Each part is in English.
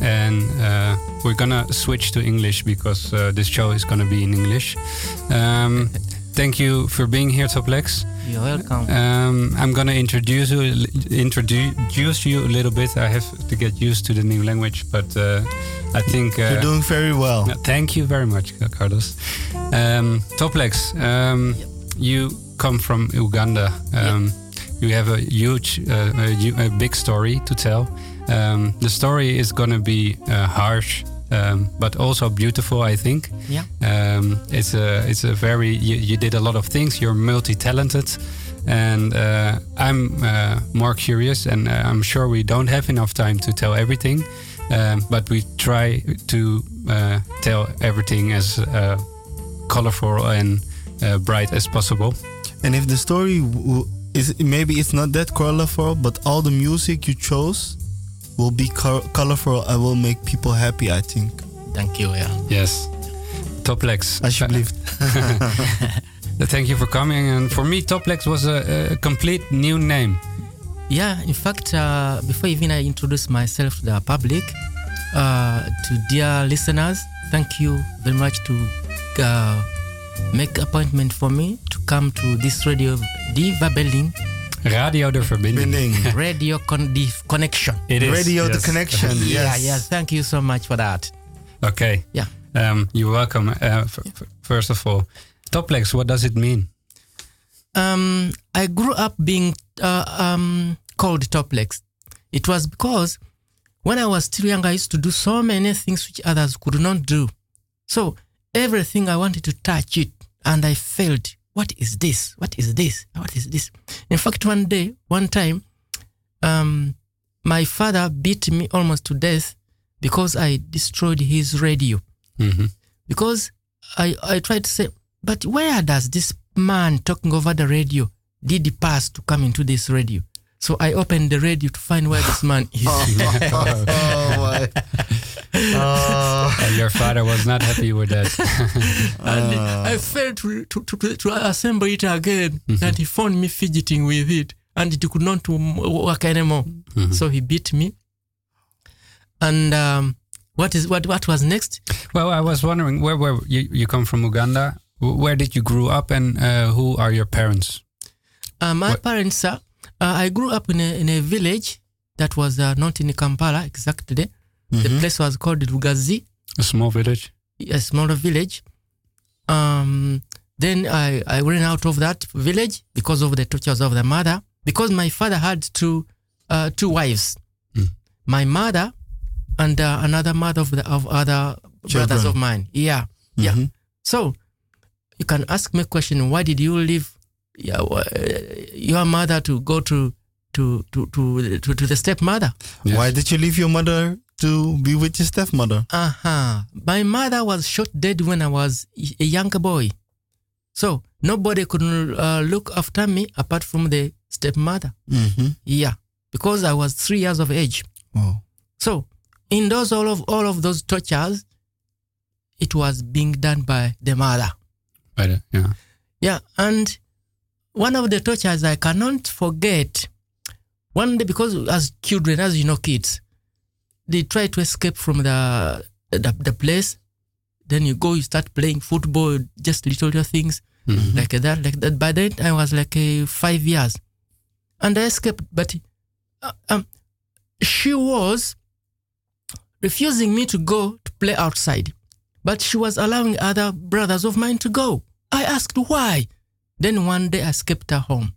And uh, we're gonna switch to English because uh, this show is gonna be in English. Um, thank you for being here, Toplex. You're welcome. Um, I'm gonna introduce you introduce you a little bit. I have to get used to the new language, but uh, I think uh, You're doing very well. thank you very much, Carlos. Um, Toplex, um, you come from Uganda. Um, You have a huge, uh, a, a big story to tell. Um, the story is gonna be uh, harsh, um, but also beautiful. I think. Yeah. Um, it's a it's a very you, you did a lot of things. You're multi-talented, and uh, I'm uh, more curious, and uh, I'm sure we don't have enough time to tell everything, um, but we try to uh, tell everything as uh, colorful and uh, bright as possible. And if the story w- is maybe it's not that colorful, but all the music you chose will be co- colorful and will make people happy. I think. Thank you. Yeah. Yes, Toplex. Alsjeblieft. Thank you for coming. And for me, Toplex was a, a complete new name. Yeah. In fact, uh, before even I introduce myself to the public, uh, to dear listeners, thank you very much to uh, make appointment for me to come to this radio, Diva Vabeling Radio de Verbinding. Radio con- the Connection. It is. Radio the yes. connection. Yeah. Yes. Yeah. Thank you so much for that. Okay. Yeah. Um, you're welcome. Uh, f- f- first of all, Toplex, what does it mean? um, I grew up being uh, um, called Toplex. It was because when I was still young, I used to do so many things which others could not do. So everything I wanted to touch it, and I failed. What is this? What is this? What is this? In fact, one day, one time, um, my father beat me almost to death because I destroyed his radio hmm because I, I tried to say, but where does this man talking over the radio did he pass to come into this radio? So I opened the radio to find where this man is. oh my. Oh. And your father was not happy with that. and I failed to, to, to, to assemble it again. And he found me fidgeting with it. And it could not work anymore. So he beat me. And um, what is what what was next? well, I was wondering where where you, you come from Uganda. Where did you grow up, and uh, who are your parents? Uh, my What- parents, uh, uh, I grew up in a, in a village that was uh, not in Kampala exactly. The place was called Lugazi, A small village. a smaller village. Um, then I, I ran out of that village because of the tortures of the mother. Because my father had two uh, two wives, my mother and uh, another mother of the of other brothers of mine. Yeah, yeah. Mhm. So you can ask me a question: Why did you leave your, uh, your mother to go to to to to to, to the stepmother? Yes. Why did you leave your mother to be with your stepmother? Uh-huh. My mother was shot dead when I was a young boy. So nobody could uh, look after me apart from the stepmother. Mm-hmm. Yeah, because I was three years of age. Oh. So in those all of all of those tortures, it was being done by the mother. By the- yeah. Yeah, and one of the tortures I cannot forget. One day, because as children, as you know, kids, they try to escape from the the, the place. Then you go, you start playing football, just little things like that, like that. By then, I was like uh, five years, and I escaped. But uh, um, she was refusing me to go to play outside, but she was allowing other brothers of mine to go. I asked why. Then one day I escaped her home.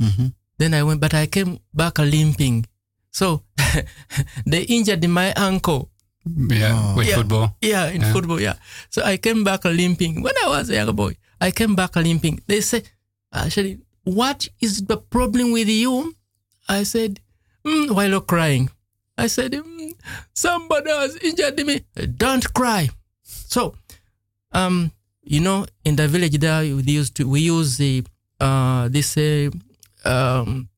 Mm-hmm. Then I went, but I came back limping. So they injured my ankle. Yeah. Oh. With Yeah. football. Yeah, in Yeah. football, yeah. So I came back limping. When I was a young boy, I came back limping. They said, actually, what is the problem with you? I said, mm, while crying. I said, mm, somebody has injured me. Don't cry. So, um, you know, in the village there, we used to we use the uh, this uh, um,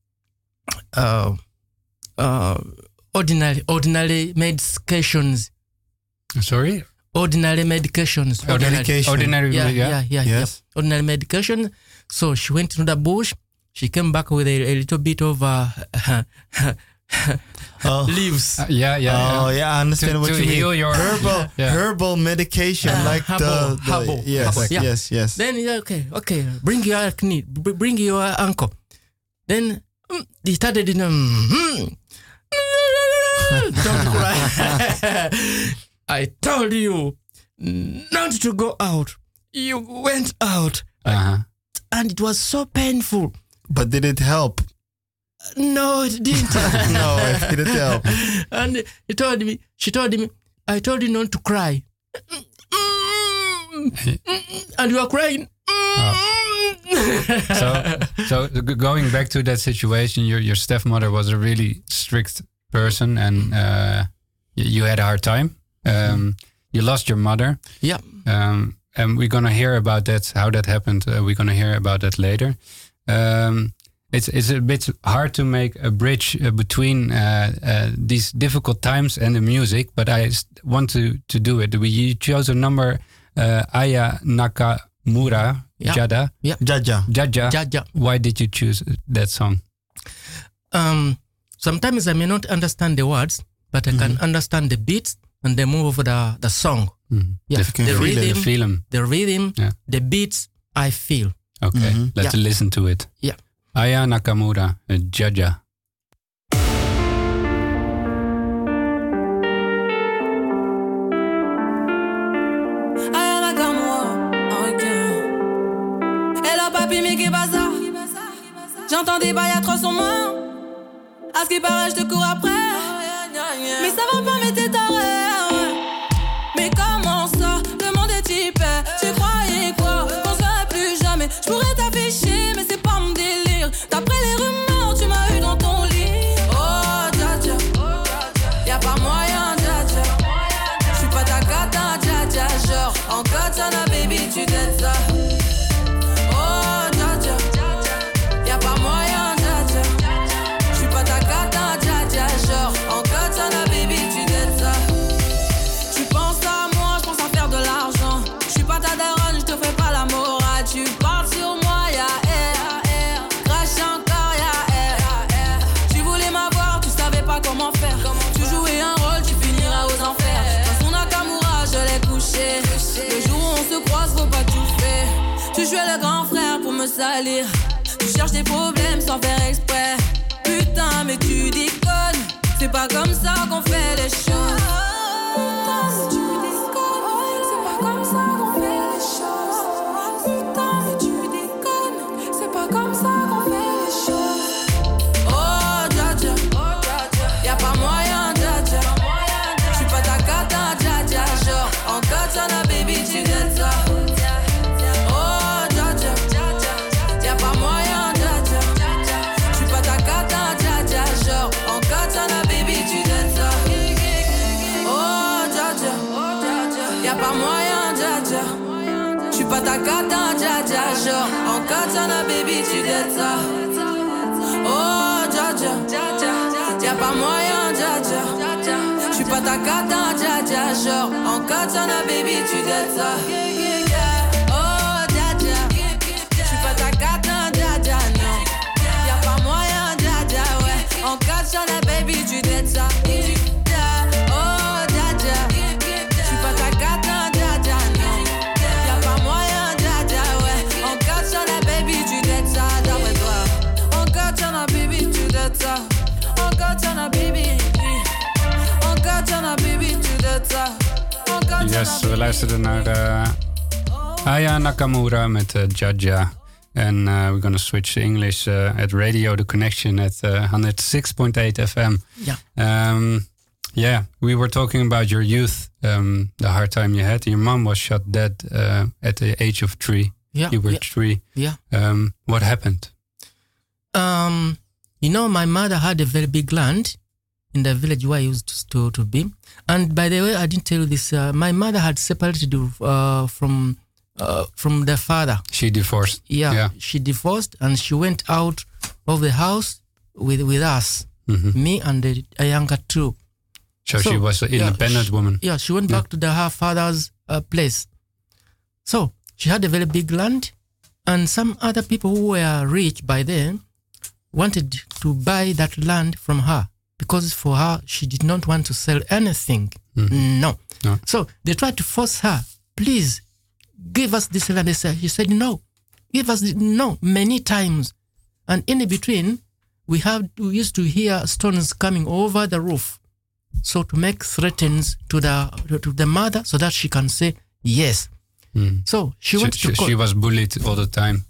uh, uh, ordinary ordinary medications. Sorry? Ordinary medications. Ordinary, Medication. ordinary Yeah, yeah. yeah, yeah, Yes. yeah. Ordinary medication. So she went into the bush. She came back with a, a little bit of uh, Oh. leaves. Uh, yeah, yeah, Oh yeah. yeah, I understand To- what to you heal mean. your- herbal Yeah. herbal medication, Uh, like herbal, the, the herbal, yes, herbal, yeah. yes, yes. Then yeah, okay, okay, bring your knee, bring your uncle. Then mm, he started in um, hmm. Don't cry. I told you not to go out. You went out, Uh-huh. and it was so painful. But did it help? No, it didn't. no, it didn't help. and he told me, she told me, I told you not to cry. and you are crying. so, so going back to that situation, your your stepmother was a really strict person, and uh, y- you had a hard time. Um, you lost your mother, yeah. um, and we're gonna hear about that. How that happened, uh, we're gonna hear about that later. Um, it's it's a bit hard to make a bridge uh, between uh, uh, these difficult times and the music, but I s- want to to do it. We you chose a number, uh, Aya Nakamura, Yeah. Jada, Djadja. Djadja. Djadja. Why did you choose that song? Um, sometimes I may not understand the words, but I can understand the beats and the move of the, the song. Mhm. Yeah, The, can the feel it. the rhythm, the rhythm, Yeah. the beats I feel. Okay, Mhm. let's Yeah. listen to it. Yeah. Aya Nakamura, uh, Djadja. Aya Nakamura, ok. Hello papi, mais qu'est pas ça? J'entends des bails atroces en main. À ce qui paraît, je te cours après. Mais ça va pas, mais t'es taré. Mais comment ça? Le monde est type. Tu croyais quoi? Qu'on se verrait plus jamais. Je pourrais t'afficher, mais c'est pas mon délire. Tu cherches des problèmes sans faire exprès. Putain, mais tu déconnes. C'est pas comme ça qu'on fait les choses. Ça. Oh, dja dja. Y'a pas moyen, dja dja. J'suis pas ta cata, dja dja. Genre, en katana, baby, tu donnes ça. Oh, dja dja. Pas ta dja, non. Y'a pas moyen, dja ouais. En baby, tu ça. Yes, we luisterden naar uh, Aya Nakamura met uh, Djadja. And uh, we're gonna switch to English uh, at radio, the connection at uh, 106.8 FM. Yeah. Um, yeah, we were talking about your youth, um, the hard time you had. Your mom was shot dead uh, at the age of three. Yeah. You were yeah. three. yeah. Um, what happened? Um, you know, my mother had a very big land in the village where I used to, to be. And by the way, I didn't tell you this. Uh, my mother had separated uh, from uh, from the father. She divorced. Yeah, Yeah. she divorced and she went out of the house with with us, me and the, a younger two. So, So, she was an yeah, independent she- woman. Yeah, she went back to the, her father's uh, place. So she had a very big land, and some other people who were rich by then wanted to buy that land from her because for her she did not want to sell anything. Mm-hmm. No. No. So they tried to force her, please give us this land. They said, she said, no, give us the, no many times, and in between we have we used to hear stones coming over the roof so to make threats to the to the mother so that she can say yes. Mm. So she She, went she, to court. she was bullied all the time.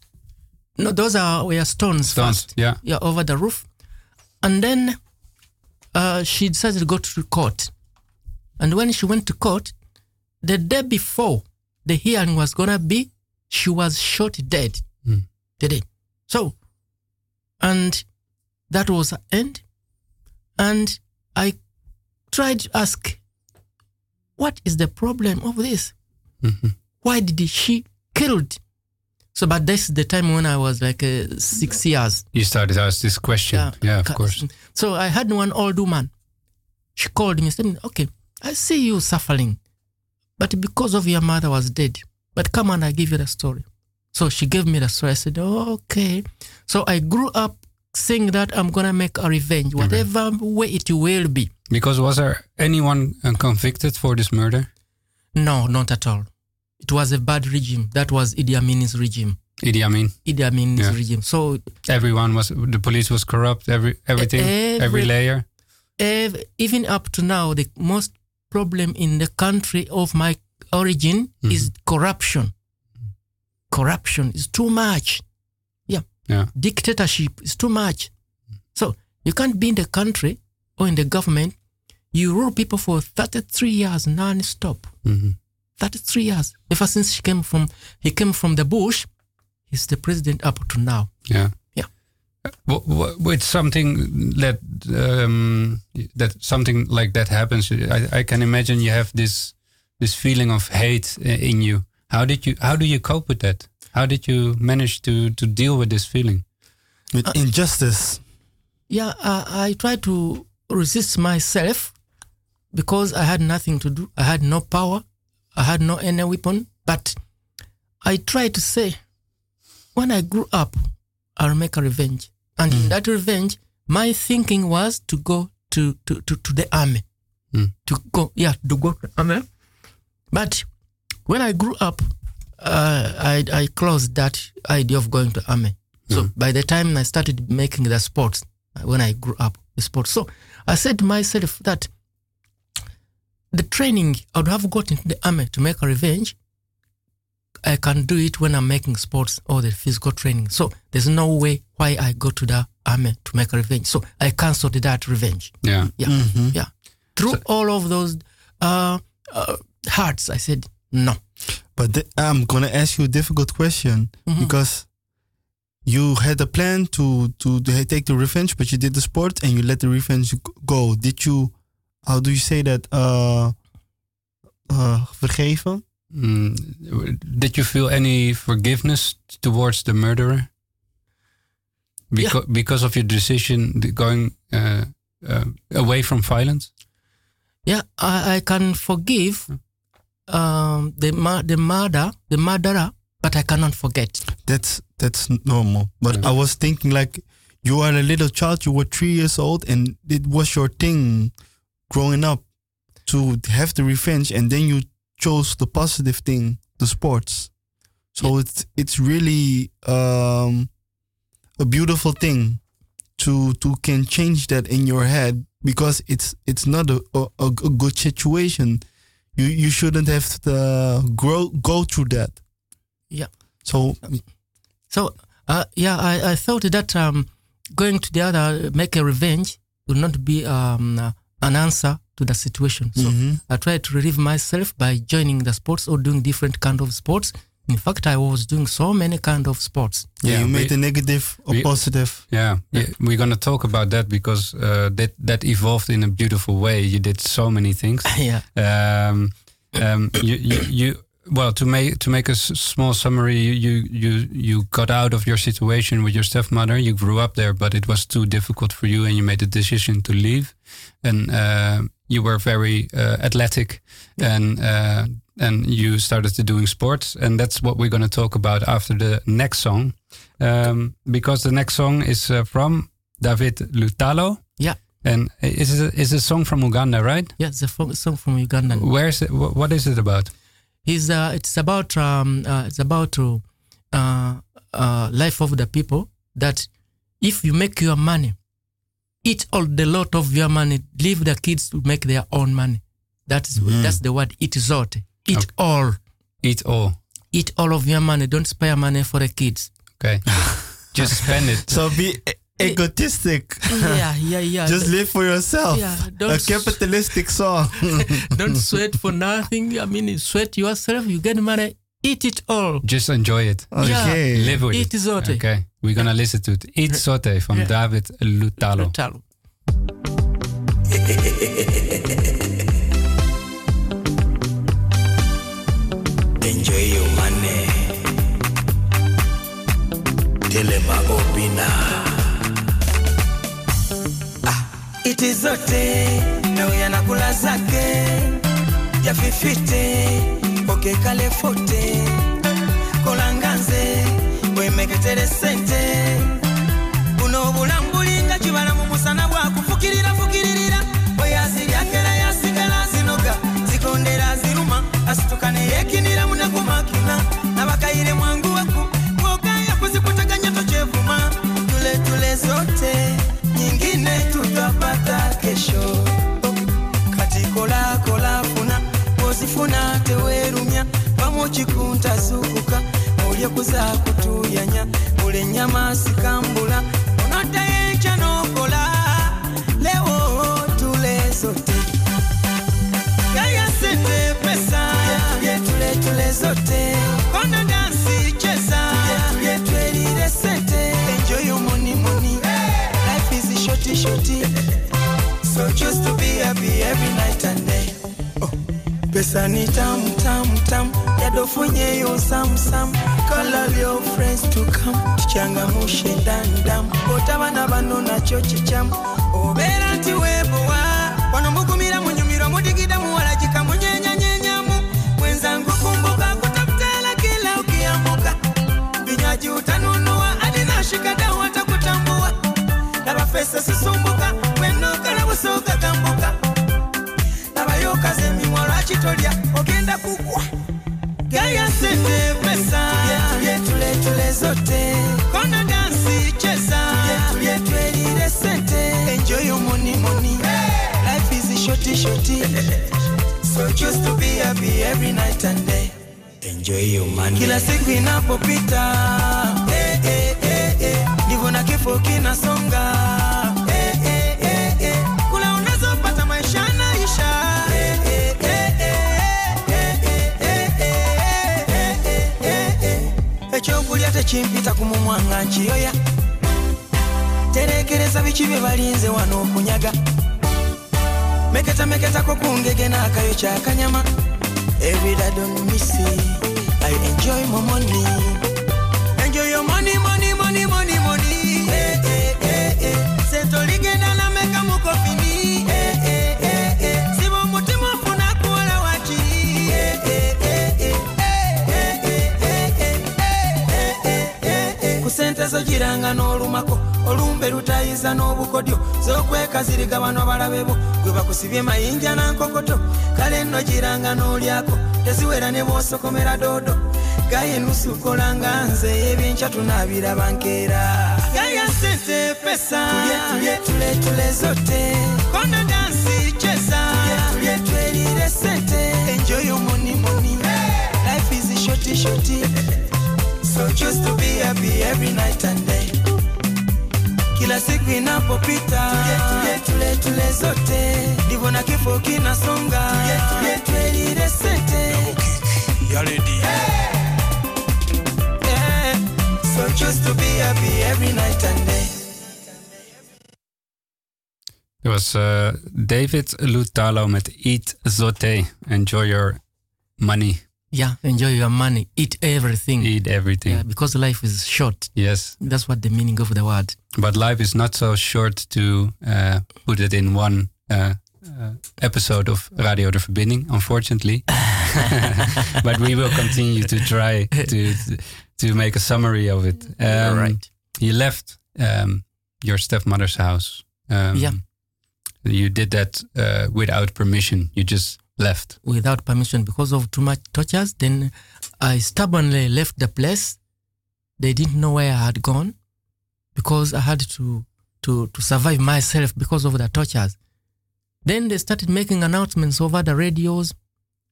no, those are were stones. Stones, first. yeah. yeah, over the roof, and then uh, she decided to go to court. And when she went to court, the day before the hearing was gonna be, she was shot dead. Did it? So, and that was the end. And I tried to ask, what is the problem of this? Why did she killed? So, but this is the time when I was like uh, six years. You started to ask this question. Yeah, yeah of course. So I had one old woman. She called me and said, Okay, I see you suffering, but because of your mother was dead. But come on, I give you the story. So she gave me the story. I said, oh, Okay. So I grew up saying that I'm gonna make a revenge, whatever way it will be. Because was there anyone uh, convicted for this murder? No, not at all. It was a bad regime. That was Idi Amin's regime. Idi Amin. Idi Amin's Yeah. regime. So Everyone was. The police was corrupt. Every everything. every every- layer. ev- even up to now, the most problem in the country of my origin is corruption. Corruption is too much. Yeah. Yeah. Dictatorship is too much. So you can't be in the country or in the government. You rule people for 33 years non-stop. Mhm. 33 years. Ever since he came from, he came from the bush, he's the president up to now. Yeah. Yeah. Uh, w- w- with something that um, that something like that happens, I, I can imagine you have this this feeling of hate uh, in you. How did you How do you cope with that? How did you manage to to deal with this feeling? With uh, injustice. yeah, I, I tried to resist myself because I had nothing to do. I had no power. I had no any weapon. But I tried to say, when I grew up, I'll make a revenge. And in that revenge, my thinking was to go to, to, to, to the army. Mm. To go, yeah, to go to the army. But when I grew up, uh, I, I closed that idea of going to army. So by the time I started making the sports, when I grew up, the sports. So I said to myself that the training I would have got into the army to make a revenge, I can do it when I'm making sports or the physical training. So there's no way why I go to the army to make a revenge. So I cancelled that revenge. Yeah. Yeah, yeah. Through all of those uh, uh, hearts, I said no. But th- I'm gonna ask you a difficult question because you had a plan to, to to take the revenge, but you did the sport and you let the revenge go. Did you? How do you say that? Uh, uh, vergeven? Mm, did you feel any forgiveness towards the murderer? Because because of your decision going uh, uh, away from violence. Yeah, I, I can forgive um, the ma- the murder, the murderer, but I cannot forget. That's that's normal. But I was thinking like you are a little child. You were three years old, and it was your thing growing up to have the revenge, and then you chose the positive thing, the sports. So it's it's really um, a beautiful thing to to can change that in your head because it's it's not a, a, a good situation. You you shouldn't have to grow go through that. Yeah. So So uh, yeah, I, I thought that um, going to the other make a revenge would not be um, an answer to the situation. So I tried to relieve myself by joining the sports or doing different kind of sports In fact, I was doing so many kind of sports. Yeah, Yeah, you made we- a negative or we- positive. Yeah, yeah. we're gonna talk about that because uh, that that evolved in a beautiful way. You did so many things. yeah. Um, um, you, you, you, well, to make to make a s- small summary, you you you got out of your situation with your stepmother. You grew up there, but it was too difficult for you, and you made the decision to leave. And uh, you were very uh, athletic, and uh, and you started to doing sports, and that's what we're going to talk about after the next song, um, because the next song is uh, from David Lutalo. Yeah. And is it a, is a song from Uganda, right? Yeah, it's a song from Uganda. Where is it? wh- What is it about? Is uh, it's about um, uh, it's about uh, uh, uh, life of the people that if you make your money, eat all the lot of your money, leave the kids to make their own money. That's that's the word. Eat zote. Eat Okay. all. Eat all. Eat all of your money. Don't spare money for the kids. Okay. Just spend it. So be egotistic. yeah, yeah, yeah. Just live for yourself. Yeah, a don't s- capitalistic song. Don't sweat for nothing. I mean, sweat yourself. You get money. Eat it all. Just enjoy it. okay. Live with Eat it. zote. Okay. We're gonna listen to it. Eat Sote from Yeah. David Lutalo. Talo. Enjoy your money. Telema Obina. iti zote nauya na kula zake. Yafifite okekalefote kolanganze wemeketelesenga mukikunta sukuka mulye mule sikambula n'okola lewo yayasete pesa enjoy your money money. Life is shorty shorty. So just to be Pesa ni tamu tamu tamu yadofunyeyo samusamu Call all your friends to come. Tuchangamushe ndani damu Otabana bano nakyo kichamu Obeera nti zote. Kona dansi cheza Tulye twelire sente Enjoy your money money. Life is shorty shorty. So choose to be happy every night and day. Enjoy your money. Kila siku inapopita. Eh, eh, eh, eh. Ndivyo na kifo kinasonga tekimpita ku mumwa nga nkiyoya terekereza biki bye balinze wano okunyaga. Meketameketako ku ngege n'akayo kyakanyama evidadonmisi i enjoy my money eh. ku sente zo giranga n'olumako. Olumbe lutayiza n'obukodyo. Z'okwekaziriga bano balabe bo. Gwe bakusibye mayinja na nkokoto. Kale nno giranga n'olyako. Teziwera ne bw'osokomera doodo. Gaye enusu kolanga nze ebyenkya tunaabiraba nkeera. Gaya sente pesa. Tulye tule tule zote. Kona dansi cheza tulye twelire sente. Enjoy your money money. Life is shorty shorty. So choose to be happy every night kila siku inapopita tule tule tule zote ndivyo na kifo kinasonga tule twelire sente choose to be happy every night and day. It was uh, David Lutalo met Eat Zote. Enjoy your money. Yeah, enjoy your money, eat everything. Eat everything. Yeah, because life is short. Yes. That's what the meaning of the word. But life is not so short to uh, put it in one uh, uh, episode of Radio de Verbinding, unfortunately. but we will continue to try to to make a summary of it. Um, right. You left um, your stepmother's house. Um, Yeah. You did that uh, without permission. You just left. Without permission because of too much tortures. Then I stubbornly left the place. They didn't know where I had gone because I had to to to survive myself because of the tortures. Then they started making announcements over the radios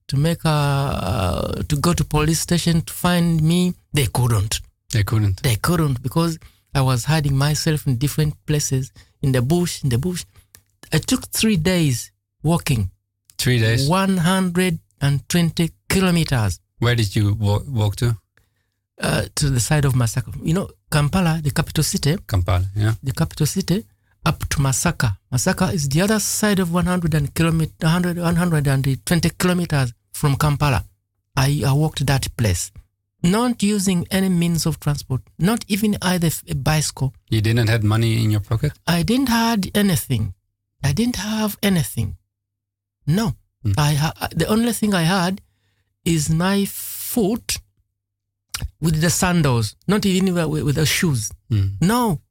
to make uh, to go to police station to find me. They couldn't. They couldn't. They couldn't because I was hiding myself in different places in the bush. In the bush, I took three days walking, Three days. 120 kilometers Where did you wa- walk to? uh, to the side of Masaka. You know, Kampala, the capital city, Kampala. Yeah. the capital city, up to Masaka. Masaka is the other side of 100 and kilomet- 100, 120 kilometers from Kampala. I, I walked that place, not using any means of transport, not even either a bicycle. You didn't have money in your pocket. I didn't have anything. I didn't have anything. No, Hmm. I ha- the only thing I had is my foot with the sandals, not even with, with the shoes. Mm. No,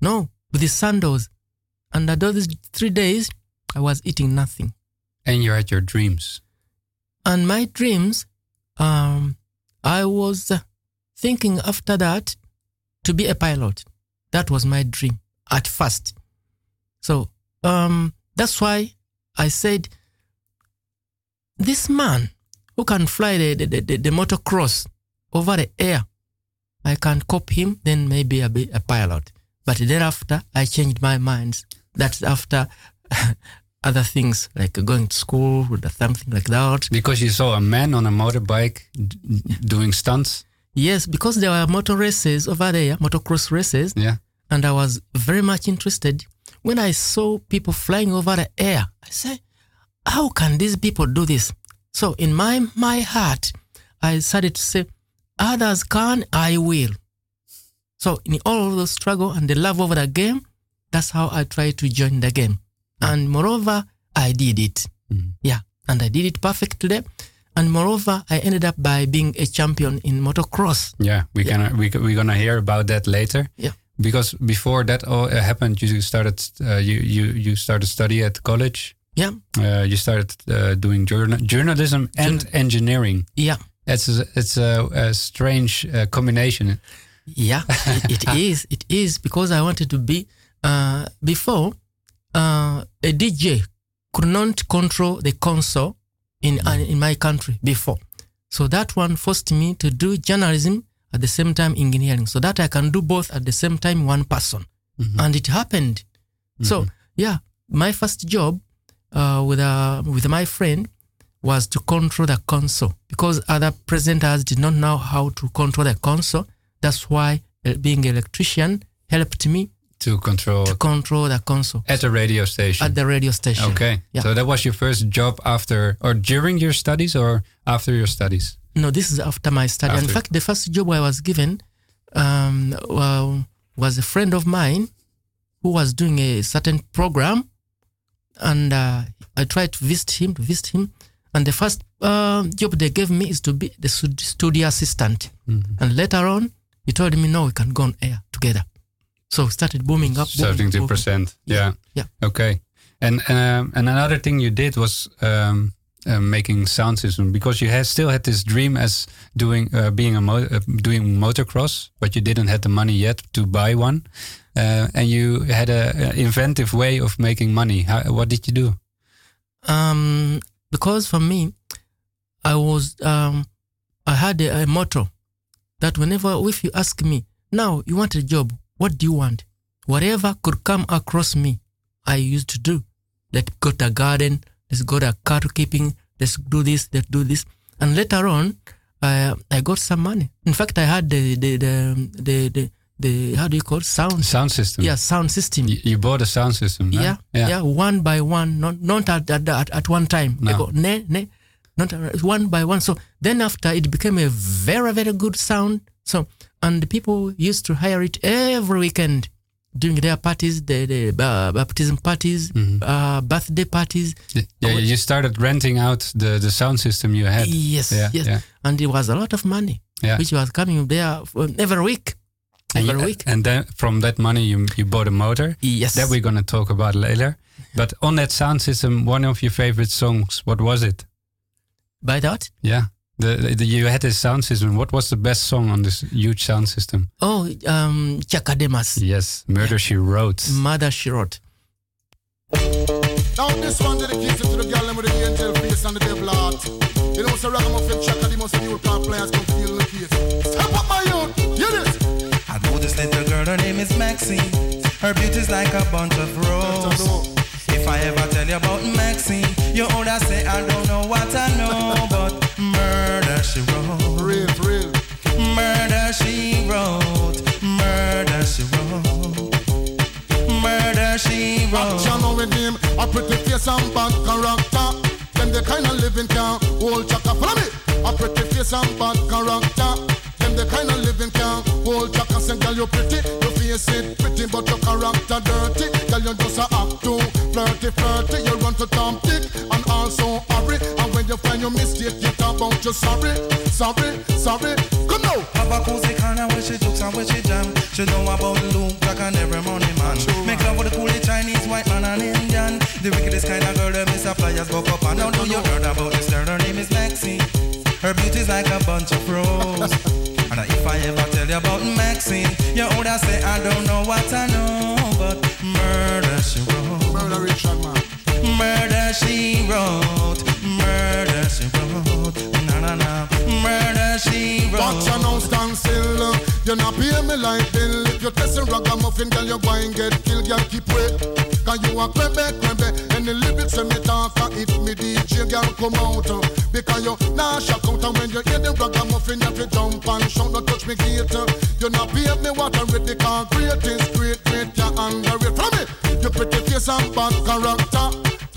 no, with the sandals. And at those three days, I was eating nothing. And you had your dreams. And my dreams, um, I was thinking after that to be a pilot. That was my dream at first. So um, that's why I said, this man who can fly the, the, the, the motocross over the air, I can copy him, then maybe I'll be a pilot. But thereafter, I changed my mind. That's after other things like going to school or something like that. Because you saw a man on a motorbike d- doing stunts. Yes, because there were motor races over there, motocross races, Yeah. and I was very much interested. When I saw people flying over the air, I said, how can these people do this? So in my, my heart, I started to say, others can, I will. So in all of the struggle and the love over the game, that's how I tried to join the game. And moreover, I did it. Mhm. Yeah, and I did it perfectly. And moreover, I ended up by being a champion in motocross. Yeah, we Yeah. gonna we we're gonna hear about that later. Yeah. Because before that all uh, happened, you started uh, you you you started study at college. Yeah, Uh, you started uh, doing journa- journalism and engineering. yeah. It's a, it's a, a strange uh, combination. Yeah, it, it is. It is because I wanted to be. Uh, before, uh, a DJ could not control the console in uh, in my country before, so that one forced me to do journalism at the same time engineering, so that I can do both at the same time one person, Mhm. and it happened. So yeah, my first job uh, with uh, with my friend was to control the console because other presenters did not know how to control the console. That's why uh, being an electrician helped me to control to control the console at the radio station. at the radio station. okay, Yeah. so that was your first job after or during your studies or after your studies? No, this is after my study. In fact, the first job I was given um, well, was a friend of mine who was doing a certain program, and uh, I tried to visit him, to visit him, and the first uh, job they gave me is to be the studio assistant. Mhm. And later on, he told me, "No, we can go on air together." So we started booming up, Seventy percent. Yeah. Yeah. Okay. And um, and another thing you did was um, uh, making sound system because you had still had this dream as doing uh, being a mo- uh, doing motocross, but you didn't have the money yet to buy one, uh, and you had a, a inventive way of making money. How, what did you do? Um, because for me, I was um, I had a, a motto that whenever if you ask me now you want a job, what do you want? Whatever could come across me, I used to do. Let's go to a garden. Let's go to cattle keeping. Let's do this. Let's do this. And later on, I I got some money. In fact, I had the the the the, the, the how do you call it? sound? Sound system. Yeah, sound system. You, you bought a sound system. huh? yeah, yeah, one by one, not not at at, at, at one time. No. I go, ne, ne, not at- one by one. So then after it became a very very good sound. So and the people used to hire it every weekend during their parties, the, the uh, baptism parties, Mm-hmm. uh, birthday parties. Yeah, you started renting out the, the sound system you had. Yes, Yeah, yes, yeah. and it was a lot of money, Yeah. which was coming there for every week, And, every you- week. and then from that money you you bought a motor. Yes, That we're gonna talk about later. But on that sound system, one of your favorite songs, what was it? by that. Yeah. The, the, you had this sound system. What was the best song on this huge sound system? Oh, um, Chaka Demus, Yes, Murder She Wrote. Murder She Wrote. Now this one dedicated to the girl with the angel face and the devil heart. You know, so ragamuffin chaka, the most new car players come feel the case. Step up my youth, hear this. I know this little girl, her name is Maxine. Her beauty's like a bunch of roses. If I ever tell you about Maxine, you older say I don't know what I know, but murder she wrote, Real, real. murder she wrote, murder she wrote, murder she wrote. Action with him, a pretty face and bad character. Them the kind of living can hold chaka. Follow me. A pretty face and bad character. Them the kind of living can hold chaka. Say, girl, you pretty, your face it pretty, but your character dirty. Girl, you just a act too flirty, flirty. You run to Tom Dick and also hurry. When you find your mistake, you talk about you sorry, sorry, sorry. Come now. Papa cozy corner where she jokes and where she jam. She know about Luke Jack and every money man. Make love with the coolie Chinese, white man and Indian. The wickedest kind of girl them is suppliers buck up and now do you heard about this girl? Her name is Maxine. Her beauty's like a bunch of roses. and if I ever tell you about Maxine, you older say I don't know what I know, but murder she wrote. Murder Richard, man. Murder she wrote, wrote. Watch you now stand still. You're not pay me like bill. If you test a ragamuffin, girl, you're going get killed. Girl, keep wait. Cause you a crebe, crebe. And the lyrics when me talk, uh, if me DJ, girl, come out. uh, Because you nah shock out. And when you hear the ragamuffin, you have to jump and shout. Don't touch me gate. uh. You not pay me what I read. The car great is great, great. You underrate. From me, you pretty face and bad character.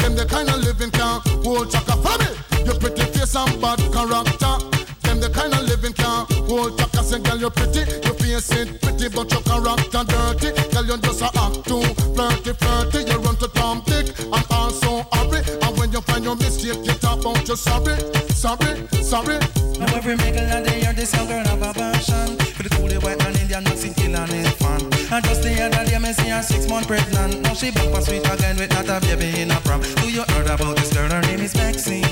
Them the kind of living can't hold chaka. From me, you pretty face and bad character. The kind of living can hold chaka. Say, girl, you're pretty, you face it pretty, but your character dirty. Girl, you just a act too flirty, flirty. You run to Tom Dick and also hurry. And when you find your mistake, you talk about you sorry, sorry, sorry. Now every middle of the year, this young girl have a passion For the coolie white man, Indian, Mexican, kill and his fan And just the other day, me see her six month pregnant Now she back for sweet again with not a baby in a prom Do you heard about this girl? Her name is Maxine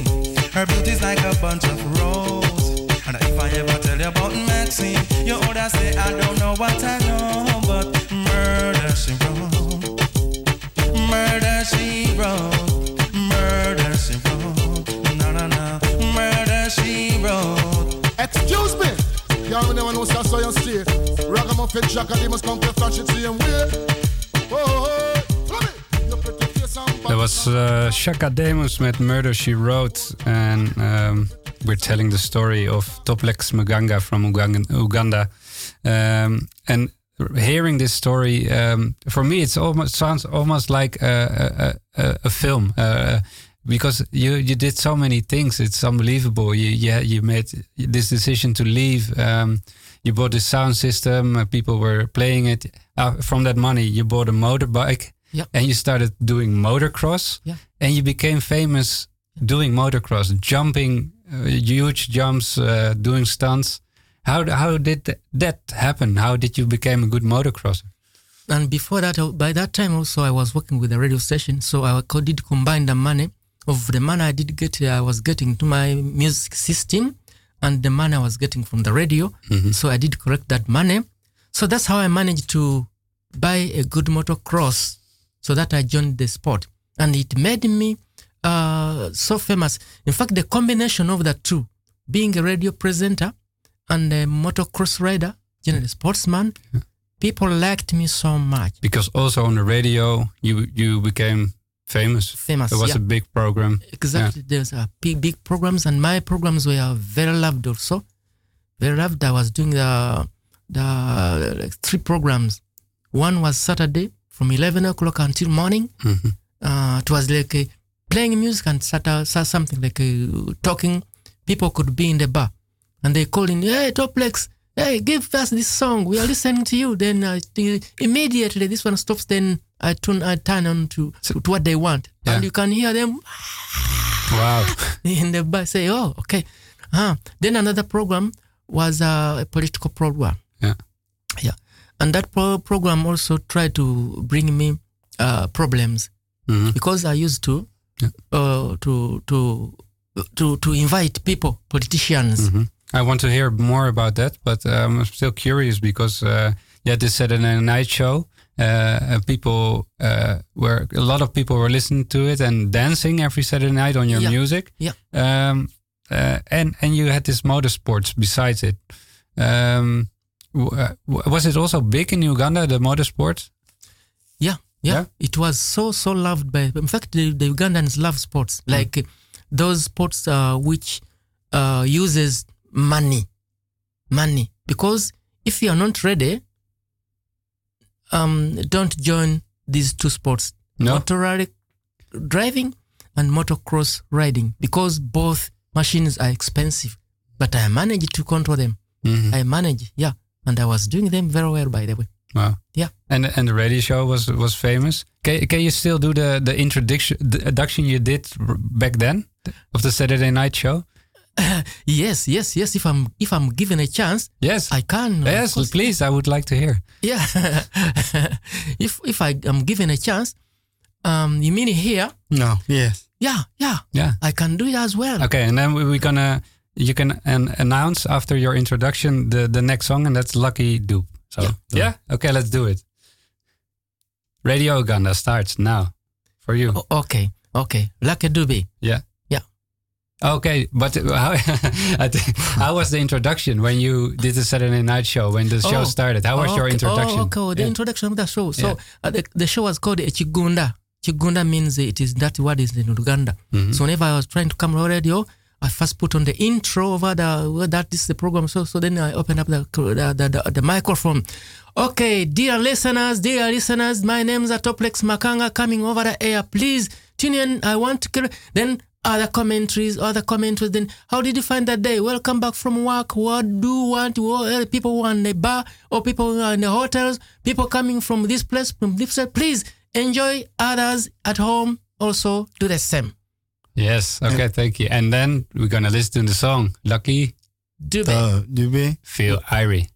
Her beauty's like a bunch of roses I ever tell you about Maxine You older say I don't know what I know But murder she wrote Murder she wrote Murder she wrote No, no, no Murder she wrote Excuse me. You already know when I you stay. Ragamuffin Jack and they must come to flash it same way. Oh, oh, follow me. You pretty face and bad That was uh, Chaka Demus met Murder She Wrote. And um, we're telling the story of Toplex Muganga from Uganda. Uganda. Um, and hearing this story, um, for me, it almost sounds almost like a, a, a, film. Uh, because you, you did so many things, it's unbelievable. You you, you made this decision to leave. Um, you bought a sound system. Uh, people were playing it. Uh, from that money, you bought a motorbike, Yeah. and you started doing motocross. Yeah. And you became famous doing motocross, jumping huge jumps, uh, doing stunts. How how did that happen? How did you become a good motocrosser? And before that, uh, by that time also, I was working with a radio station, so I did combine the money of the money I did get, I was getting to my music system, and the money I was getting from the radio. So I did correct that money. So that's how I managed to buy a good motocross, so that I joined the sport, and it made me uh, so famous. In fact, the combination of the two, being a radio presenter and a motocross rider, generally sportsman, people liked me so much. Because also on the radio, you you became famous. Famous, It was yeah. a big program. Exactly. There's a big, big programs, and my programs were very loved also very loved. I was doing the the like, three programs. One was Saturday from eleven o'clock until morning. Mhm. Uh, it was like uh, playing music and Saturday, something like uh, talking. People could be in the bar, and they call in, "Hey, Toplex, hey, give us this song. We are listening to you." Then think immediately this one stops. Then I turn I turn on to to, what they want, Yeah. and you can hear them Wow. in the bar say, "Oh, okay." Uh, then another program was uh, a political program. Yeah. yeah, and that pro- program also tried to bring me uh, problems Mhm. because I used to Yeah. uh, to to to to invite people, politicians. Mhm. I want to hear more about that, but uh, I'm still curious because uh, you had this Saturday night show. Uh, and people uh, were a lot of people were listening to it and dancing every Saturday night on your Yeah. music. Yeah. Um, uh, and and you had this motorsports besides it. Um, uh, was it also big in Uganda the motorsports? Yeah, yeah? It was so so loved by. In fact, the, the Ugandans love sports like uh, those sports uh, which uh, uses money, money. Because if you are not ready, um, don't join these two sports: No. motor driving and motocross riding, because both machines are expensive. But I managed to control them. Mhm. I managed, yeah, and I was doing them very well, by the way. Wow. Yeah. And and the radio show was was famous. Can can you still do the the introduction the introduction you did back then of the Saturday night show? Yes, yes, yes. If I'm if I'm given a chance, Yes. I can. yes, course. please. I would like to hear. Yeah. if if I am given a chance, um, you mean here? No. Yes. Yeah, yeah. Yeah. I can do it as well. Okay, and then we- we're gonna you can an, announce after your introduction the the next song, and that's Lucky Dube. So Yeah. yeah, okay, let's do it. Radio Uganda starts now for you. O- okay, okay. Lucky Dube. Yeah. Yeah. Okay, but how, how was the introduction when you did the Saturday night show when the show Oh. started? How was your introduction? Oh, okay. The Yeah. introduction of the show. So Yeah. uh, the, the show was called Chigunda. Chigunda means it is that word is in Uganda. Mhm. So whenever I was trying to come on radio, I first put on the intro over the well, that is the program. So so then I open up the the, the, the, the microphone. Okay, dear listeners, dear listeners, my name is Atoplex Makanga coming over the air. Please tune in. I want to then other commentaries, other commentaries. Then how did you find that day? Welcome back from work. What do you want? What, uh, people who are in the bar or people who are in the hotels, people coming from this place, from this place. Please enjoy others at home. Also do the same. Yes. Okay. Thank you. And then we're gonna listen to the song "Lucky Dube. Uh, Dube. Feel Irie."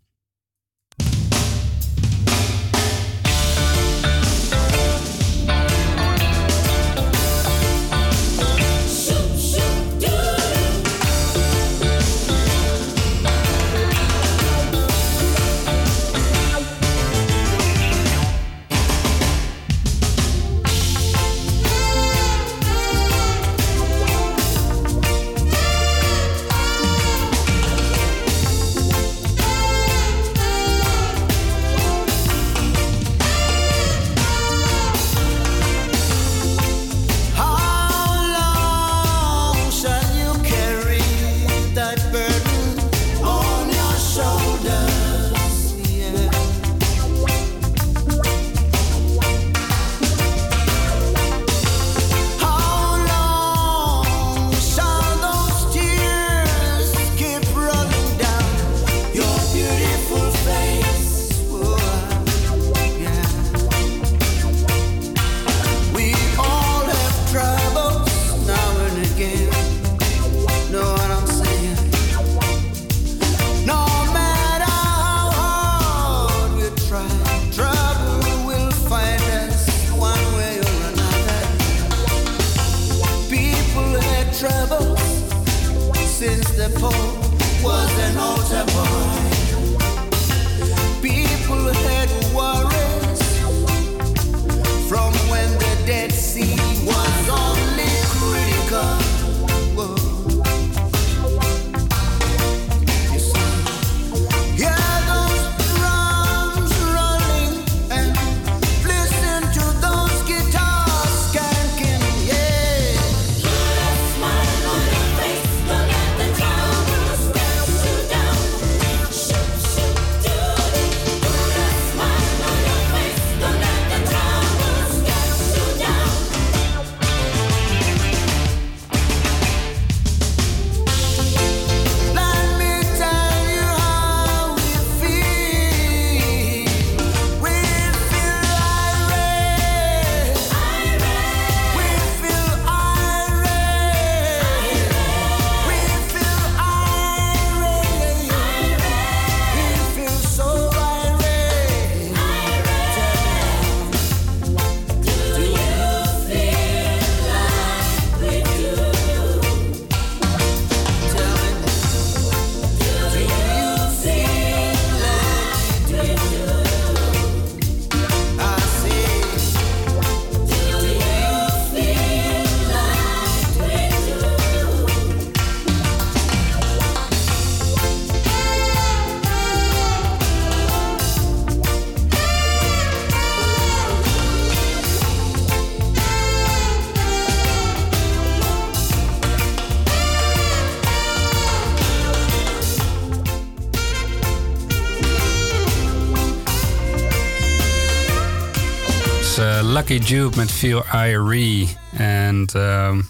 Lucky Dube met Feel Irie. And um,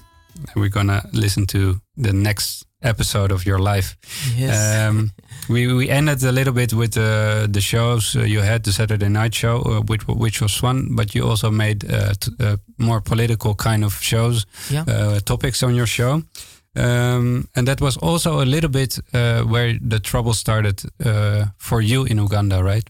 we're gonna listen to the next episode of your life. Yes. Um, we, we ended a little bit with uh, the shows uh, you had, the Saturday night show, uh, which, which was fun, but you also made uh, t- uh, more political kind of shows, Yeah. uh, topics on your show. Um, and that was also a little bit uh, where the trouble started uh, for you in Uganda, right?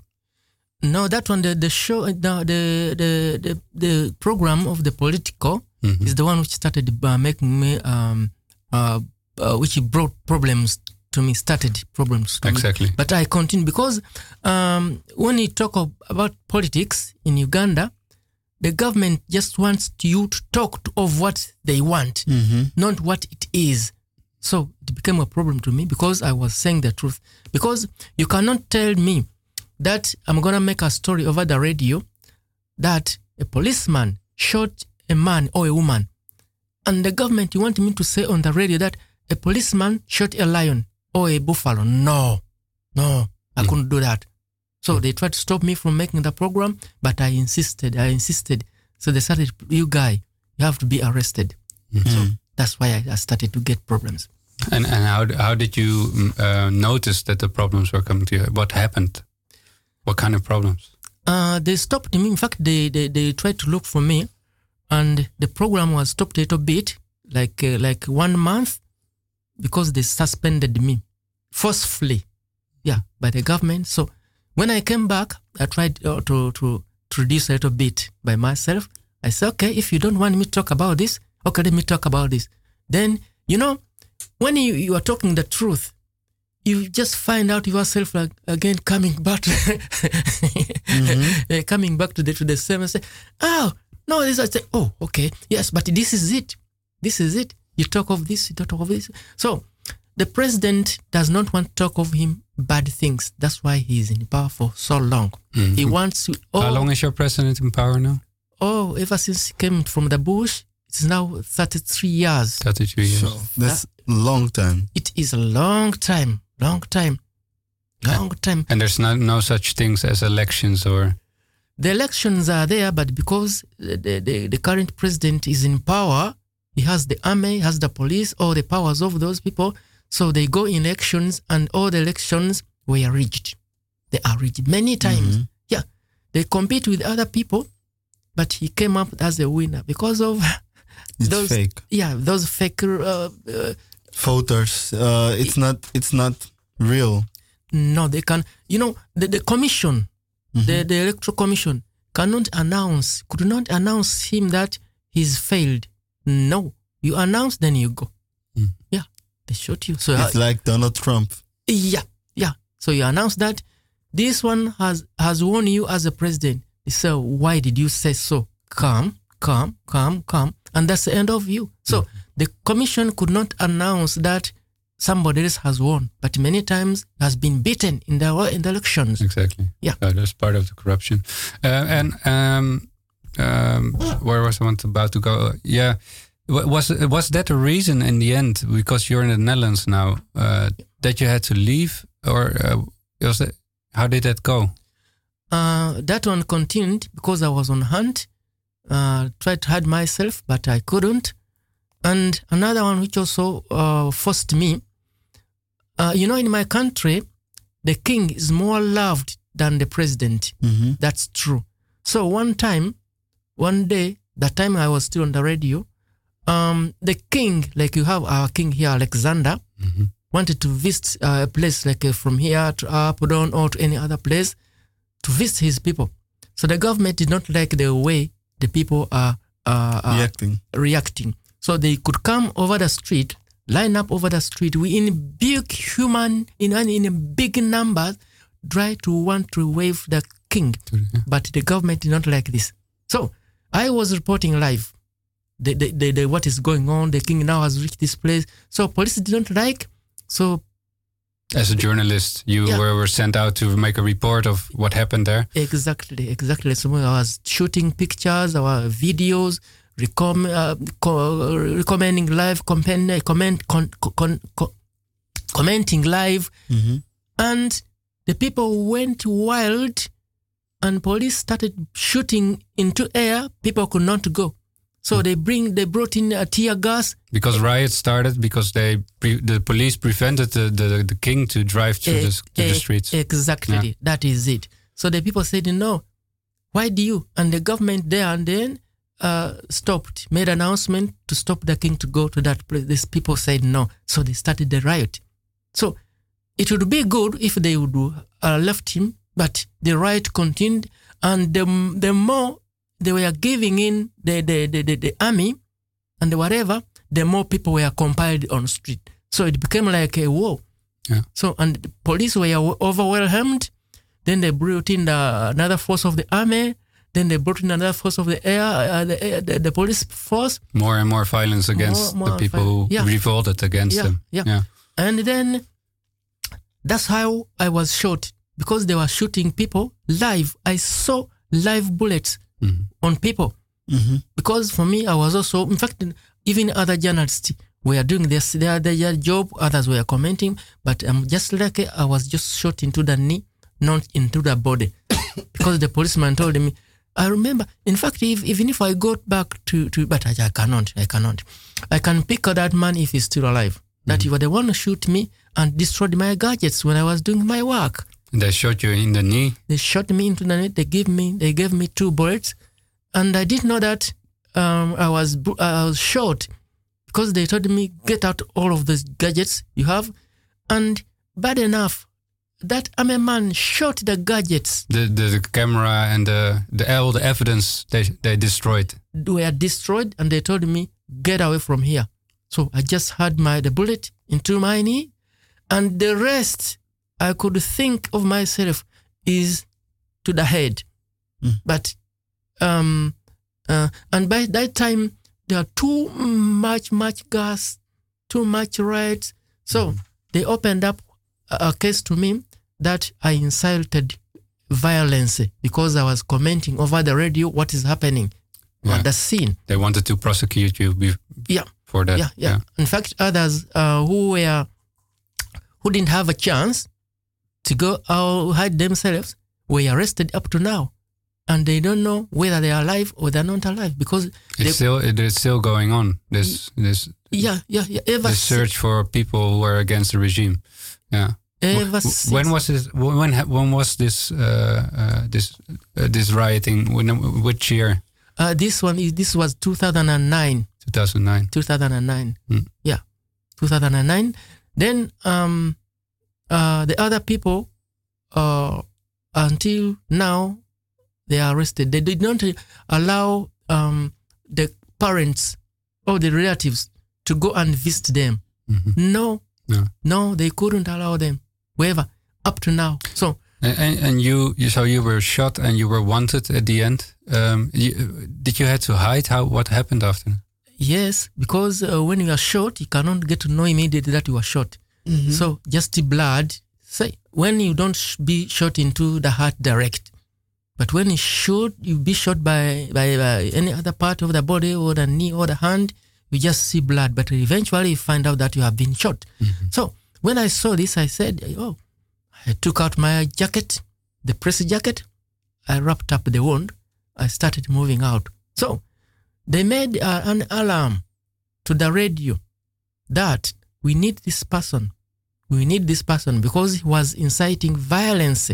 No, that one, the, the show, uh, the, the, the, the, the program of the political Mhm. is the one which started uh, making me, um, uh, uh, which brought problems to me, started problems to me. Exactly. But I continue because um, when you talk of, about politics in Uganda, the government just wants you to talk to, of what they want, not what it is. So it became a problem to me because I was saying the truth. Because you cannot tell me that I'm gonna make a story over the radio that a policeman shot a man or a woman, and the government you want me to say on the radio that a policeman shot a lion or a buffalo. No, no, I couldn't do that. So they tried to stop me from making the program, but I insisted. I insisted. So they started, you guy, you have to be arrested. So that's why I, I started to get problems. And and how how did you mm, uh, notice that the problems were coming to you? What happened? What kind of problems? Uh, they stopped me. In fact, they, they, they tried to look for me, and the program was stopped a little bit, like uh, like one month, because they suspended me forcefully, yeah, by the government. So when I came back, I tried uh, to, to reduce a little bit by myself. I said, okay, if you don't want me to talk about this, okay, let me talk about this. Then you know, when you, you are talking the truth, you just find out yourself like, again coming back, to uh, coming back to the to the same and say, oh no, this I say, oh okay, yes, but this is it, this is it. You talk of this, you talk of this. So the president does not want to talk of him bad things. That's why he is in power for so long. He wants to. Oh, How long is your president in power now? oh, ever since he came from the bush, it's now thirty-three years. 33 years. So that's a long time. It is a long time, long time, long time. And there's no no such things as elections or the elections are there, but because the, the, the current president is in power, he has the army, has the police, all the powers of those people. So they go in elections, and all the elections were rigged. They are rigged many times. Yeah, they compete with other people, but he came up as a winner because of It's those. fake. Yeah, those fake. Uh, uh, Voters. Uh, it's not. It's not real. no, they can. You know, the, the commission, the, the electoral commission cannot announce, could not announce him that he's failed. No, you announce, then you go. Yeah, they shot you. So It's uh, like Donald Trump. yeah, yeah. So you announce that this one has has won you as a president. So why did you say so? Come, come, come, come, and that's the end of you. So the commission could not announce that somebody else has won, but many times has been beaten in the in the elections. exactly. Yeah. So that's part of the corruption. Uh, and um, um, where was I want about to go? Yeah. Was was that a reason in the end? Because you're in the Netherlands now, uh, that you had to leave, or uh, was how did that go? Uh, that one continued because I was on hunt. Uh, tried to hide myself, but I couldn't. And another one which also uh, forced me. Uh, you know, in my country, the king is more loved than the president. Mm-hmm. That's true. So one time, one day, that time I was still on the radio, um, the king, like you have our king here, Alexander, wanted to visit uh, a place like uh, from here to Apodon or to any other place to visit his people. So the government did not like the way the people are, uh, are Reacting. reacting. So they could come over the street, line up over the street we in big human, in, in a big number, try to want to wave the king. But the government did not like this. So I was reporting live. The, the, the, the, what is going on? The king now has reached this place. So police did not like. So As a journalist, you Yeah. were, were sent out to make a report of what happened there. Exactly, exactly. So I was shooting pictures, our videos, recom- uh, co- recommending live, comment, comment, con- con- con- commenting live, Mm-hmm. and the people went wild and police started shooting into air. People could not go, so they bring they brought in a tear gas. Because riots started because they pre- the police prevented the, the, the king to drive through Eh, the, to eh, the streets. Exactly, Yeah. that is it. So the people said, no, why do you? And the government there and then uh, stopped, made announcement to stop the king to go to that place. These people said no, so they started the riot. So it would be good if they would uh, left him, but the riot continued, and the, the more they were giving in the, the, the, the, the army and whatever, the more people were compiled on street. So it became like a war. Yeah. So and the police were overwhelmed. Then they brought in the, another force of the army. Then they brought in another force of the air, uh, the, air the, the police force. more and more violence against More- the people who yeah. revolted against Yeah, them. yeah. yeah. And then that's how I was shot because they were shooting people live. I saw live bullets Mhm. on people. Because for me, I was also, in fact, even other journalists were doing this, their, their job, others were commenting, but I'm just like I was just shot into the knee, not into the body. because the policeman told me, I remember, in fact, if, even if I go back to, to but I, I cannot, I cannot. I can pick that man if he's still alive. That you were the one who shoot me and destroyed my gadgets when I was doing my work. They shot you in the knee. They shot me into the knee. They gave me they gave me two bullets, and I didn't know that um, I was I was shot because they told me get out all of those gadgets you have, and bad enough that I'm a man shot the gadgets The, the, the camera and the, the all the evidence they they destroyed. were destroyed, and they told me get away from here. So I just had my the bullet into my knee, and the rest I could think of myself is to the head. But um, uh, and by that time there are too much much gas, too much riots. So they opened up a, a case to me that I incited violence because I was commenting over the radio what is happening Yeah. on the scene. They wanted to prosecute you be- Yeah. for that. yeah, yeah, In fact, others uh, who were who didn't have a chance to go out hide themselves were arrested up to now, and they don't know whether they are alive or they're not alive because It's still it is still going on. This this yeah, yeah, yeah. Ever the search for people who are against the regime. Yeah. Ever W- since- when was this? When when was this? Uh, uh, this uh, this rioting? When, which year? uh, this one is this was 2009. 2009. 2009. Hmm. Yeah, 2009. Then um, uh, the other people, uh, until now, they are arrested. They did not allow um, the parents or the relatives to go and visit them. Mhm. No, No. no, they couldn't allow them. Wherever up to now. So And, and, and you, you, so you were shot and you were wanted at the end. Um, you, did you had to hide? How? What happened after? Yes, because uh, when you are shot, you cannot get to know immediately that you are shot. So just the blood. Say when you don't sh- be shot into the heart direct, but when you shoot, you be shot by, by by any other part of the body or the knee or the hand, you just see blood. But eventually, you find out that you have been shot. So when I saw this, I said, "Oh." I took out my jacket, the press jacket. I wrapped up the wound. I started moving out. So they made uh, an alarm to the radio that we need this person. We need this person because he was inciting violence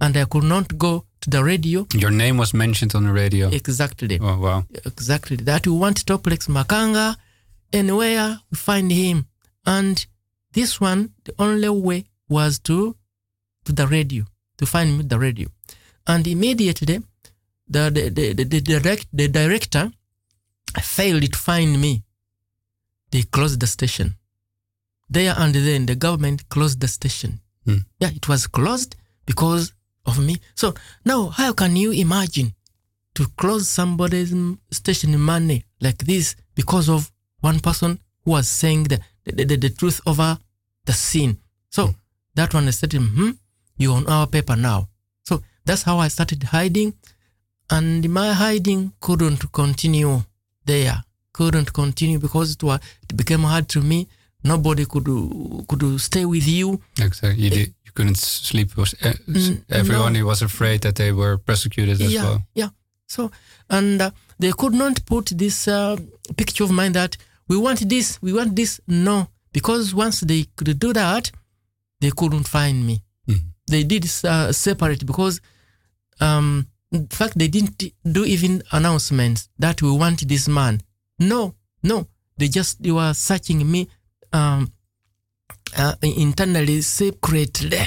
and I could not go to the radio Your name was mentioned on the radio. exactly. Oh wow! Exactly. That we want Toplex Makanga anywhere we find him. And this one, the only way was to to the radio, to find the radio. And immediately the the, the, the, the direct the director failed to find me. They closed the station. There and then the government closed the station. Hmm. Yeah, it was closed because of me. So now how can you imagine to close somebody's mm, station money like this because of one person who was saying the, the, the, the truth over the scene. So that one I said, hmm, you're on our paper now. So that's how I started hiding. And my hiding couldn't continue there. Couldn't continue because it, was, it became hard to me. Nobody could could stay with you. Exactly. You, did, you couldn't sleep. Was uh, Mm, everyone no. was afraid that they were persecuted as yeah, well. yeah. So and uh, they could not put this uh, picture of mine that we want this, we want this. No, because once they could do that, they couldn't find me. Mhm. They did uh, separate because, um, in fact, they didn't do even announcements that we want this man. No, no, they just they were searching me um, uh, internally, secretly,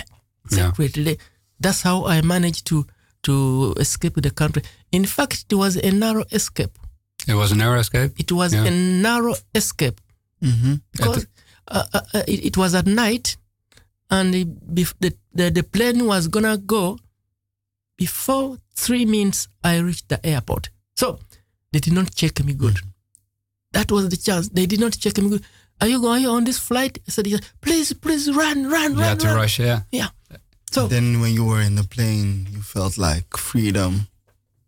Yeah. secretly. That's how I managed to to escape the country. In fact, it was a narrow escape. It was a narrow escape. It was Yeah. a narrow escape Mm-hmm. because uh, uh, uh, it, it was at night, and it, the, the the plane was gonna go. Before three minutes, I reached the airport. So they did not check me good. That was the chance. They did not check me good. Are you going on this flight? I said, yes. please, please run, run, You run, had to run. rush. Yeah. Yeah. So Then when you were in the plane, you felt like freedom.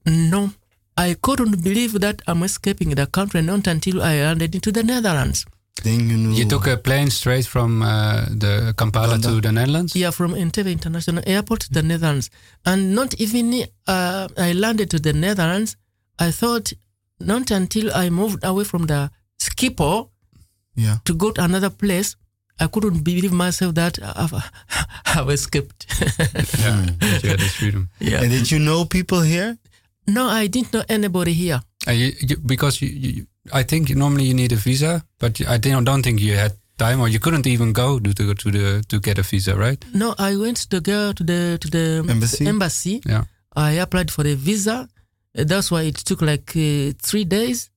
no, I couldn't believe that I'm escaping the country not until I landed into the Netherlands. You took a plane straight from uh, the Kampala to the Netherlands. Yeah, from Entebbe International Airport to the Netherlands. And not even uh, I landed to the Netherlands, I thought not until I moved away from the Schiphol yeah. to go to another place, I couldn't believe myself that I've, I've escaped. yeah. you had this freedom. yeah. And did you know people here? No, I didn't know anybody here. Uh, you, you, because you, you, I think normally you need a visa, but I don't, don't think you had time, or you couldn't even go to to, to the to get a visa, right? No, I went to go to the to the Embassy? embassy. Yeah. I applied for a visa. That's why it took like uh, three days.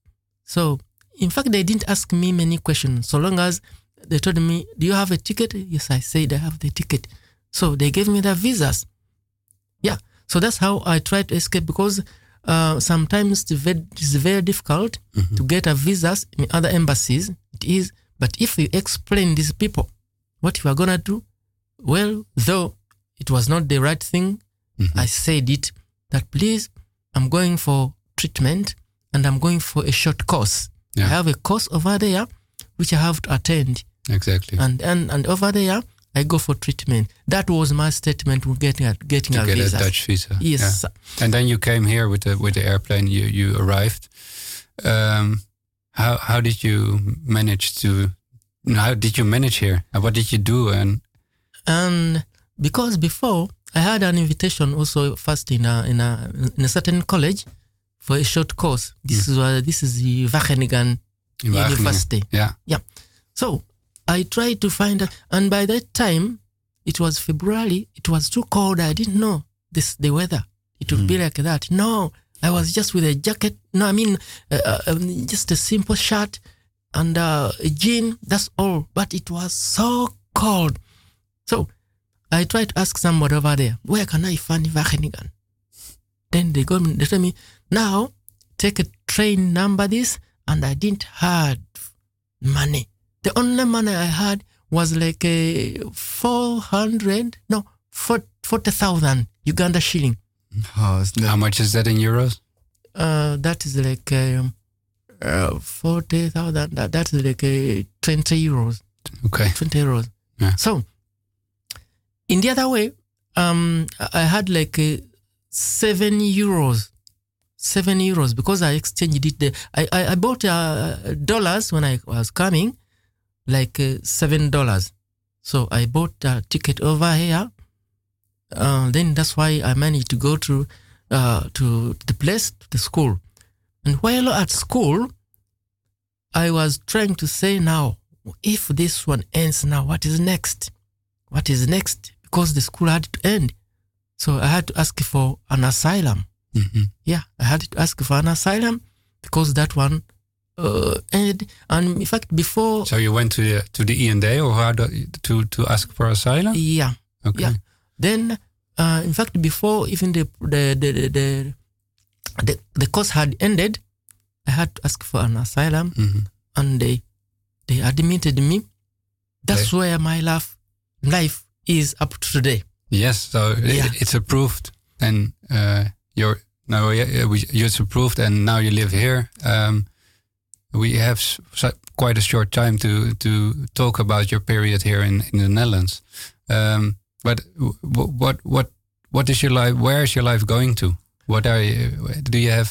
So, in fact, they didn't ask me many questions. So long as they told me, "Do you have a ticket?" Yes, I said I have the ticket. So they gave me the visas. Yeah. So that's how I tried to escape because uh, sometimes it's very, it's very difficult to get a visas in other embassies. It is, but if you explain these people what you are gonna do, well, though it was not the right thing, I said it that please, I'm going for treatment and I'm going for a short course. Yeah. I have a course over there which I have to attend, Exactly. and and, and over there I go for treatment. That was my statement with getting a getting to a get visa. a Dutch visa. Yes. Yeah. And then you came here with the with the airplane. You you arrived. Um, how how did you manage to? How did you manage here? What did you do? And and because before I had an invitation also first in a in a in a certain college for a short course. This is uh, this is the Wageningen in Wageningen. University. Yeah. So I tried to find out, and by that time it was February. It was too cold. I didn't know this the weather. It would be like that. No, I was just with a jacket. No, I mean uh, uh, um, just a simple shirt and uh, a jean. That's all. But it was so cold. So I tried to ask somebody over there, where can I find Wageningen? Then they got me, they told me, now take a train number this, and I didn't have money. The only money I had was like a 400, no, 40,000 Uganda shilling. Oh, How much is that in euros? Uh, that is like um, uh, 40,000, that, that is like uh, 20 euros. Okay. 20 euros. Yeah. So, in the other way, um, I I had like uh, seven euros, seven euros because I exchanged it. There. I, I I bought uh, dollars when I was coming, like uh, seven dollars. So I bought a ticket over here. Uh, then that's why I managed to go to uh, to the place, to the school. And while at school, I was trying to say now, if this one ends now, what is next? What is next? Because the school had to end. So I had to ask for an asylum. hmm Yeah, I had to ask for an asylum because that one uh, ended. And in fact, before, So you went to the to the E and A or how do, to to ask for asylum? yeah, Okay. yeah. Then, uh, in fact, before even the the the the, the, the, the course had ended, I had to ask for an asylum. Mhm. and they they admitted me. That's where my life life is up to today. Yes. So Yeah. it's approved, and uh, you're now yeah, it's approved, and now you live here. Um, we have quite a short time to to talk about your period here in in the Netherlands. Um, But w- what what what is your life? Where is your life going to? What are you? Do you have?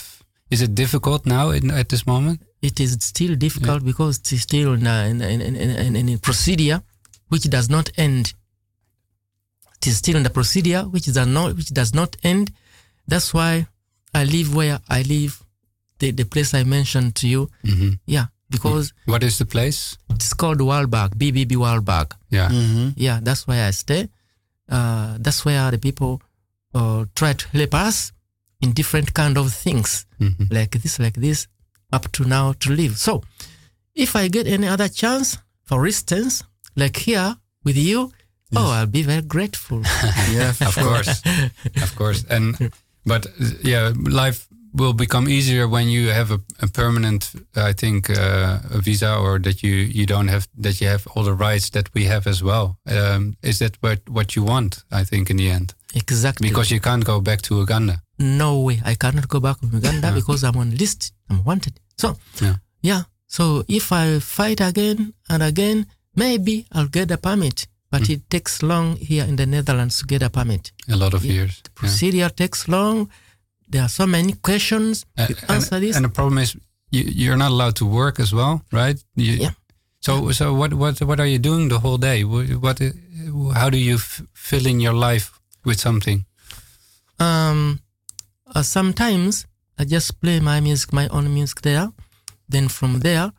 Is it difficult now in, at this moment? It is still difficult because it's still in a, in, a- in, in, in, in a procedure which does not end. It is still in the procedure which does not which does not end. That's why I live where I live, the, the place I mentioned to you. hmm Yeah, because What is the place? it's called Walberg, BBB Walberg. Yeah. Mm-hmm. Yeah, that's where I stay. Uh, that's where the people uh, try to help us in different kind of things, hmm like this, like this, up to now to live. So, if I get any other chance, for instance, like here with you, oh, I'll be very grateful. Yeah, Of course, of course. And but yeah, life will become easier when you have a, a permanent, I think, uh, a visa, or that you you don't have that you have all the rights that we have as well. Um, is that what what you want? I think in the end, exactly. because you can't go back to Uganda. no way, I cannot go back to Uganda because I'm on list. I'm wanted. So, Yeah. yeah. So if I fight again and again, maybe I'll get a permit. But Hmm. it takes long here in the Netherlands to get a permit. A lot of Yeah. years. Yeah. procedure takes long. There are so many questions Uh, to and, answer this. and the problem is you, you're not allowed to work as well, right? You, Yeah. So so what what what are you doing the whole day? What, what how do you f- fill in your life with something? um, uh, sometimes I just play my music, my own music there. Then from there,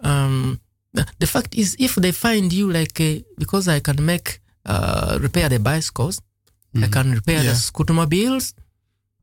um, the- fact is, if they find you like, a, because I can make, uh, repair the bicycles, I can repair Yeah. the scootermobiles,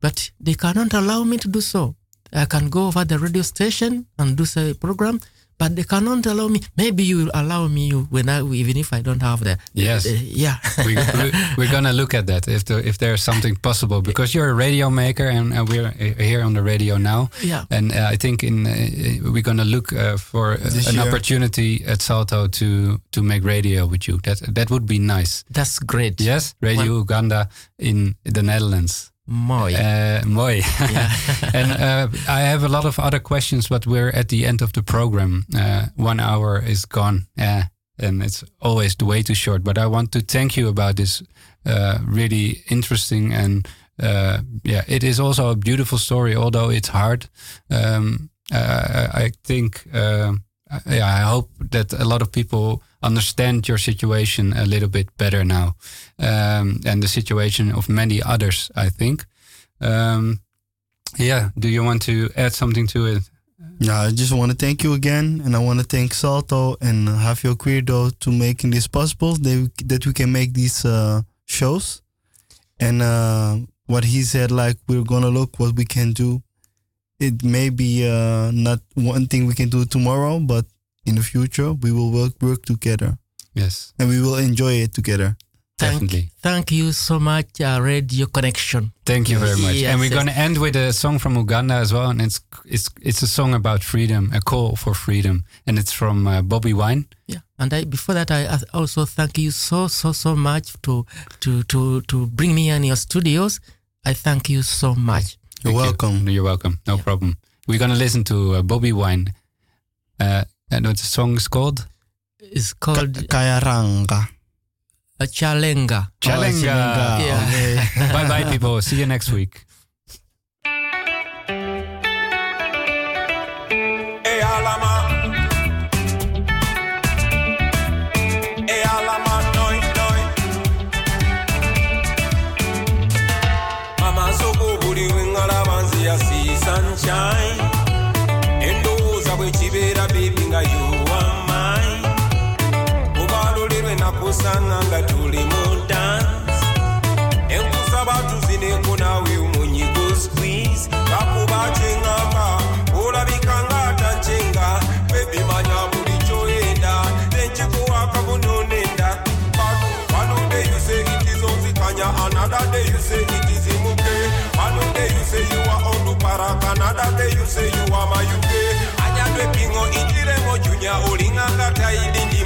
but they cannot allow me to do so. I can go over the radio station and do say program, but they cannot allow me. Maybe you will allow me when I, even if I don't have the, Yes. the- yeah. we, we, we're gonna look at that if there, if there's something possible because you're a radio maker and, and we're here on the radio now. Yeah. And uh, I think in uh, we're gonna look uh, for uh, This an year. opportunity at Salto to to make radio with you. That that would be nice. That's great. Yes, Radio Uganda in the Netherlands. Mooi. Uh, mooi. and uh, I have a lot of other questions, but we're at the end of the program. Uh, one hour is gone. Yeah. And it's always way too short. But I want to thank you about this uh, really interesting and uh, yeah, it is also a beautiful story, although it's hard. Um, uh, I think, uh, yeah, I hope that a lot of people understand your situation a little bit better now, um, and the situation of many others. I think. Um, yeah. Do you want to add something to it? Yeah, I just want to thank you again, and I want to thank Salto and Javier Quirdo to making this possible. They, that we can make these uh, shows, and uh, what he said, like we're gonna look what we can do. It may be uh, not one thing we can do tomorrow, but in the future we will work work together, Yes, and we will enjoy it together. Thank, definitely. thank you so much, uh, Radio Connection. Thank you very much. Yes, and we're yes. going to end with a song from Uganda as well, and it's it's it's a song about freedom, a call for freedom, and it's from uh, Bobi Wine. Yeah, and I, before that, I I also thank you so so so much to to to to bring me in your studios. I thank you so much. You're Thank welcome. You're welcome. No problem. We're gonna listen to uh, Bobi Wine, uh, and what the song is called? It's called Kyarenga. Oh, a chalenga. Chalenga. Yeah. bye bye, people. See you next week. Hey say you are mayuke anyadwe pingo injiremo junya olinganga oh, taidi